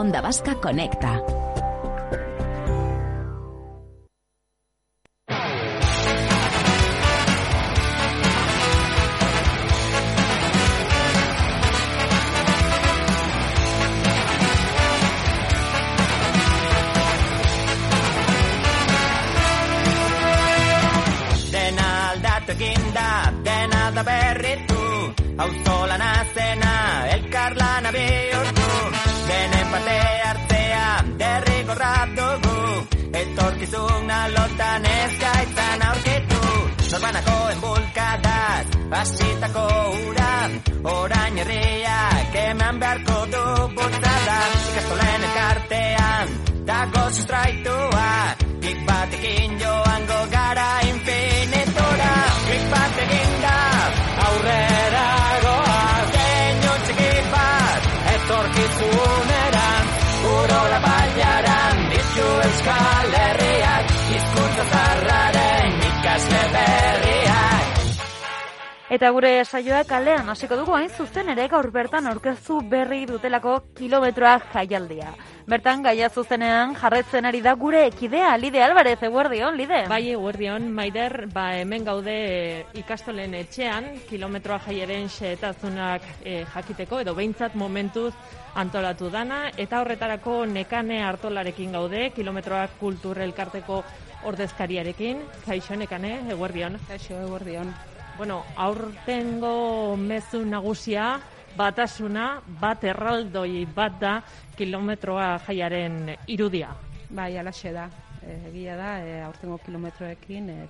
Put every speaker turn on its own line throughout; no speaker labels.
Onda Vasca Conecta.
den aldatzeko inda, den aldaberritu, hauzolan azen Etorkizuna lotan ez gaitzan aurkitu. Norbanakoen bulkadaz, hasitako ura Orain herriak eman beharko du bultzada Ikastolen elkartean, dago sustraitua. Klik batekin joango gara infinitura. Klik batekin da aurrera goa Zeinu txiki bat etorkizuneran
Eta gure saioa kalean hasiko dugu hain zuzen ere gaur bertan aurkeztu berri dutelako kilometroa jaialdia. Bertan gaia zuzenean jarretzen ari da gure ekidea Lide Alvarez, eguerdion, Lide.
Bai, eguerdion, Maider, ba, hemen gaude eh, ikastolen etxean, kilometroa jaiaren xeetazunak eh, jakiteko, edo behintzat momentuz antolatu dana, eta horretarako nekane hartolarekin gaude, kilometroa kultur elkarteko ordezkariarekin, kaixo nekane, eguerdion.
Kaixo, eguerdion.
Bueno, aurtengo mezu nagusia, batasuna, bat erraldoi bat da, kilometroa jaiaren irudia.
Bai, alaxe da. Egia da, e, aurtengo kilometroekin, e,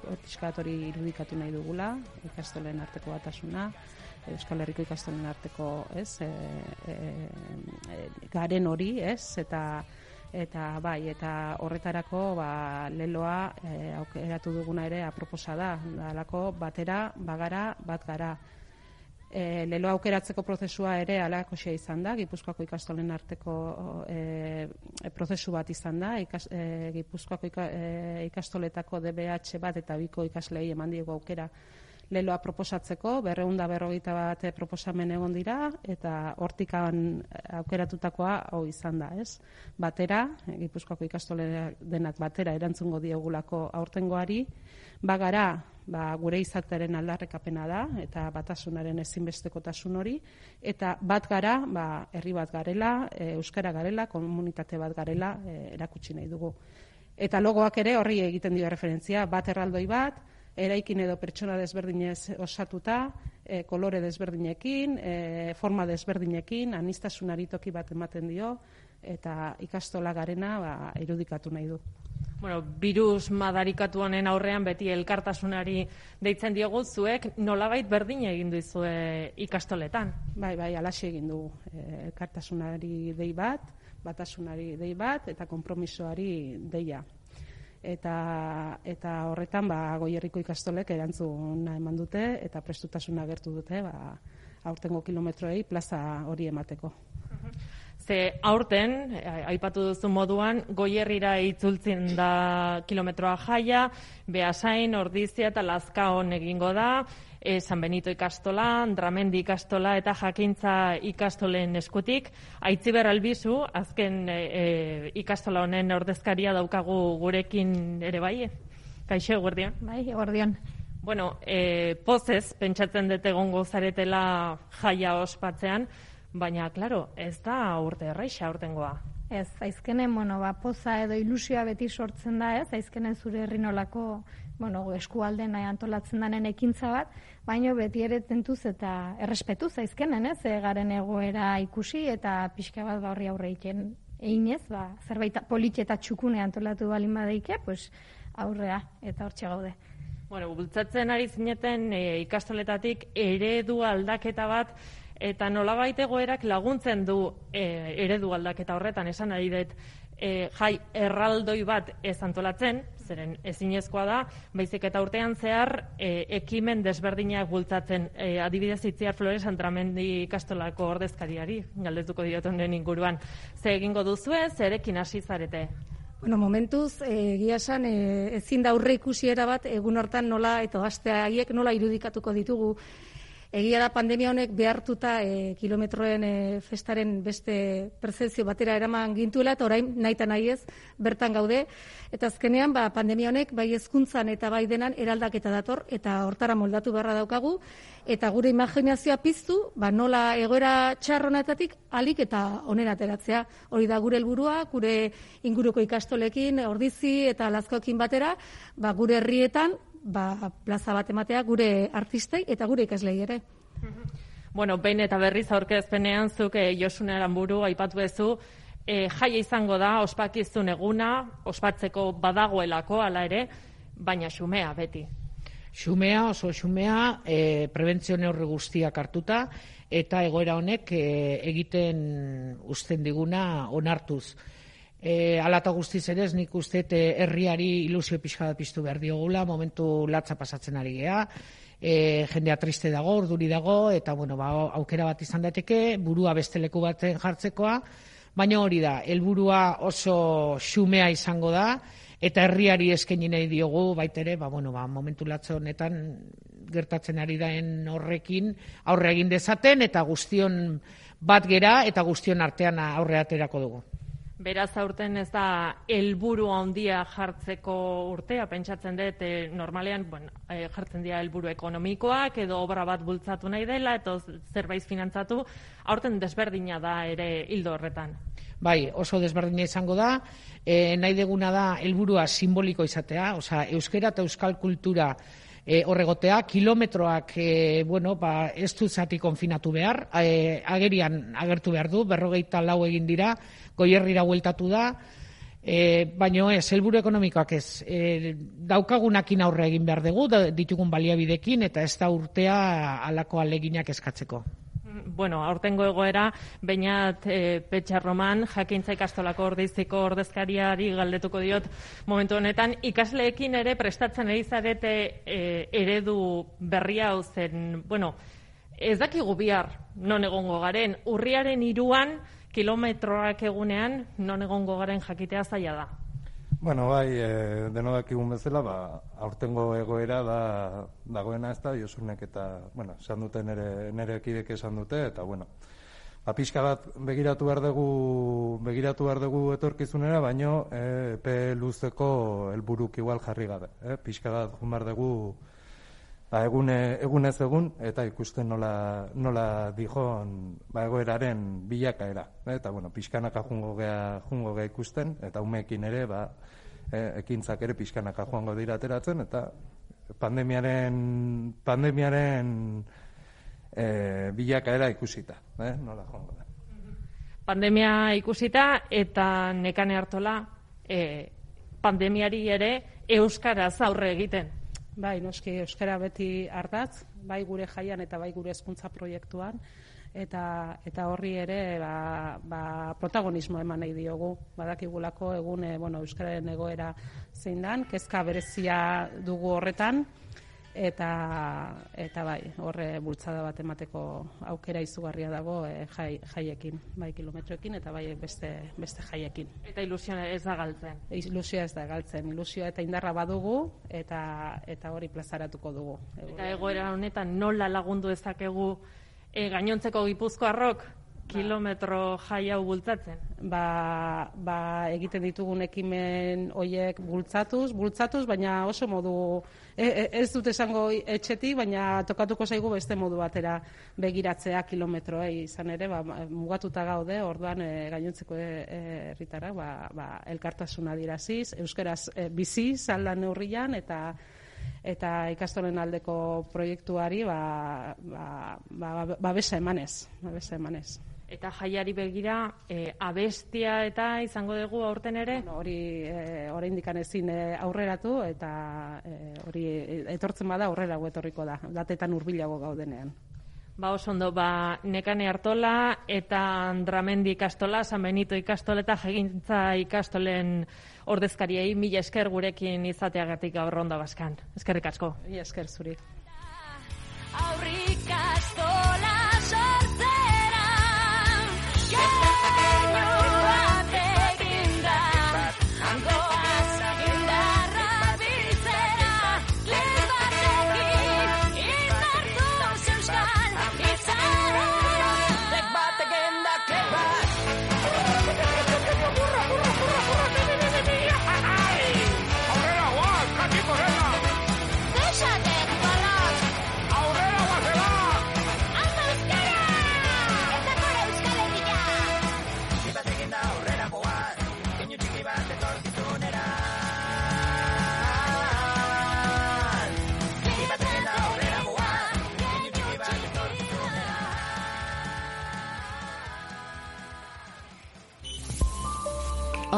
hori irudikatu nahi dugula, ikastolen arteko batasuna, Euskal Herriko ikastolen arteko, ez, e, e, e, garen hori, ez, eta eta bai, eta horretarako ba, leloa e, aukeratu duguna ere aproposa da, dalako batera, bagara, bat gara. E, lelo aukeratzeko prozesua ere alakoxea izan da, Gipuzkoako ikastolen arteko e, prozesu bat izan da, ikas, e, Gipuzkoako ika, ikastoletako DBH bat eta biko ikaslei eman diego aukera leloa proposatzeko, berreunda berrogeita bat proposamen egon dira, eta hortikan aukeratutakoa hau izan da, ez? Batera, Gipuzkoako ikastole denak batera erantzungo diegulako aurtengoari, bagara, ba, gure izatearen aldarrekapena da, eta batasunaren ezinbestekotasun hori, eta bat gara, ba, herri bat garela, e, euskara garela, komunitate bat garela, e, erakutsi nahi dugu. Eta logoak ere horri egiten dio referentzia, bat erraldoi bat, eraikin edo pertsona desberdinez osatuta, e, kolore desberdinekin, e, forma desberdinekin, anistasunari toki bat ematen dio, eta ikastola garena ba, irudikatu nahi du.
Bueno, virus madarikatu honen aurrean beti elkartasunari deitzen diogu zuek nolabait berdin egin duzue ikastoletan.
Bai, bai, alaxe egin du e, elkartasunari dei bat, batasunari dei bat eta konpromisoari deia eta eta horretan ba Goierriko ikastolek erantzuna eman dute eta prestutasuna agertu dute ba aurtengo kilometroei plaza hori emateko.
Ze aurten, aipatu duzu moduan, goierrira itzultzen da kilometroa jaia, behasain, ordizia eta lazkaon egingo da, e, San Benito ikastola, Dramendi ikastola eta jakintza ikastolen eskutik. Aitziber albizu, azken e, ikastola honen ordezkaria daukagu gurekin ere bai? Kaixo, eguerdion?
Bai, eguerdion.
Bueno, e, pozez, pentsatzen dut egongo zaretela jaia ospatzean, baina, klaro, ez da urte erraixa urtengoa.
Ez, aizkenen, bueno, ba, poza edo ilusioa beti sortzen da, ez, aizkenen zure herrinolako, bueno, eskualden nahi antolatzen danen ekintza bat, baino beti ere tentuz eta errespetuz aizkenen, ez, e, garen egoera ikusi eta pixka bat ba horri aurre egiten einez, ba, zerbait politxe eta txukune antolatu balin badeike, pues, aurrea eta hortxe gaude.
Bueno, bultzatzen ari zineten e, ikastoletatik eredu aldaketa bat eta nolabait egoerak laguntzen du e, eredu aldaketa horretan esan ari dut e, jai erraldoi bat ez antolatzen, zeren ezinezkoa da, baizik eta urtean zehar e, ekimen desberdinak bultzatzen e, adibidez itziar Flores Antramendi ikastolako ordezkariari, galdetuko diotonen inguruan. Ze egingo duzue, zerekin hasi zarete?
Bueno, momentuz, egia esan, e, ezin da aurre ikusiera bat, egun hortan nola, eta gazte haiek nola irudikatuko ditugu Egia da pandemia honek behartuta e, kilometroen e, festaren beste percepzio batera eraman gintuela eta orain naita nahi ez bertan gaude. Eta azkenean ba, pandemia honek bai hezkuntzan eta bai denan eraldaketa dator eta hortara moldatu beharra daukagu. Eta gure imaginazioa piztu ba, nola egoera txarronetatik alik eta onera ateratzea. Hori da gure helburua gure inguruko ikastolekin ordizi eta lazkoekin batera ba, gure herrietan ba, plaza bat ematea gure artistei eta gure ikaslei ere.
Bueno, behin eta berriz aurkezpenean zuk e, Josune Aramburu aipatu duzu e, jaia izango da ospakizun eguna, ospatzeko badagoelako hala ere, baina xumea beti.
Xumea, oso xumea, e, prebentzio neurri guztiak hartuta, eta egoera honek e, egiten uzten diguna onartuz. E, alata guztiz ere, nik uste herriari ilusio pixka bat piztu behar diogula, momentu latza pasatzen ari geha, e, jendea triste dago, urduri dago, eta bueno, ba, aukera bat izan daiteke, burua beste leku baten jartzekoa, baina hori da, helburua oso xumea izango da, eta herriari eskaini nahi diogu baitere, ba, bueno, ba, momentu latzo honetan gertatzen ari daen horrekin aurre egin dezaten eta guztion bat gera eta guztion artean aurre aterako dugu.
Beraz aurten ez da helburu handia jartzeko urtea, pentsatzen dut e, normalean bueno, e, jartzen dira helburu ekonomikoak edo obra bat bultzatu nahi dela eta zerbait finantzatu, aurten desberdina da ere hildo horretan.
Bai, oso desberdina izango da, e, nahi deguna da helburua simboliko izatea, osea euskera eta euskal kultura e, horregotea, kilometroak e, bueno, ba, ez du zati konfinatu behar, e, agerian agertu behar du, berrogeita lau egin dira, goierrira hueltatu da, e, baino ez, helburu ekonomikoak ez, e, daukagunakin aurre egin behar dugu, ditugun baliabidekin, eta ez da urtea alako aleginak eskatzeko
bueno, aurtengo egoera, bainat e, Petxa Roman, jakintza ikastolako ordiziko ordezkariari galdetuko diot momentu honetan, ikasleekin ere prestatzen ari zarete e, eredu berria zen, bueno, ez dakigu bihar non egongo garen, urriaren iruan kilometroak egunean non egongo garen jakitea zaila da.
Bueno, bai, e, denodak egun bezala, ba, aurtengo egoera da dagoena ez da, Josunek eta, bueno, esan dute nere, nere ekidek esan dute, eta, bueno, ba, pixka bat begiratu behar dugu, begiratu behar dugu etorkizunera, baino, e, epe luzeko helburuk igual jarri gabe. E, pixka bat behar dugu, ba, egune, egunez egun, eta ikusten nola, nola dijon ba, egoeraren bilakaera. Eta, bueno, pixkanaka jungo gea, jungo gea ikusten, eta umeekin ere, ba, e, ekintzak ere pixkanaka joango dira ateratzen, eta pandemiaren, pandemiaren e, bilakaera ikusita, eh? nola joango da.
Pandemia ikusita, eta nekane hartola, e, pandemiari ere euskaraz aurre egiten.
Bai, noski euskara beti ardatz, bai gure jaian eta bai gure hezkuntza proiektuan eta eta horri ere ba, ba, protagonismo eman nahi diogu. Badakigulako egun e, bueno, euskararen egoera zein dan, kezka berezia dugu horretan eta eta bai, horre bultzada bat emateko aukera izugarria dago e, jai, jaiekin, bai kilometroekin eta bai beste beste jaiekin.
Eta ilusioa ez da galtzen.
Ilusioa ez da galtzen, ilusioa eta indarra badugu eta eta hori plazaratuko dugu.
Eta egoera honetan nola lagundu ezakegu e, gainontzeko Gipuzkoarrok kilometro jai hau bultzatzen?
Ba, ba egiten ditugun ekimen hoiek bultzatuz, bultzatuz, baina oso modu e, e, ez dut esango etxetik, baina tokatuko zaigu beste modu batera begiratzea kilometroei izan ere, ba, mugatuta gaude, orduan e, gainontzeko e, herritara, ba, ba, elkartasuna diraziz, euskeraz e, bizi zaldan neurrian eta eta ikastolen aldeko proiektuari ba, ba, ba, babesa emanez, babesa emanez.
Eta jaiari begira, e, abestia eta izango dugu aurten ere?
Bueno, hori e, oraindik ezin e, aurreratu eta e, hori etortzen bada aurrera etorriko da, datetan hurbilago gaudenean.
Ba, oso ondo, ba, nekane hartola eta Andramendi ikastola, San Benito ikastola eta jegintza ikastolen ordezkariei mila esker gurekin izateagatik gaur ondo baskan. Eskerrik asko.
Mila esker zuri.
Aurrikastola Euskal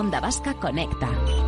Onda Vasca Conecta.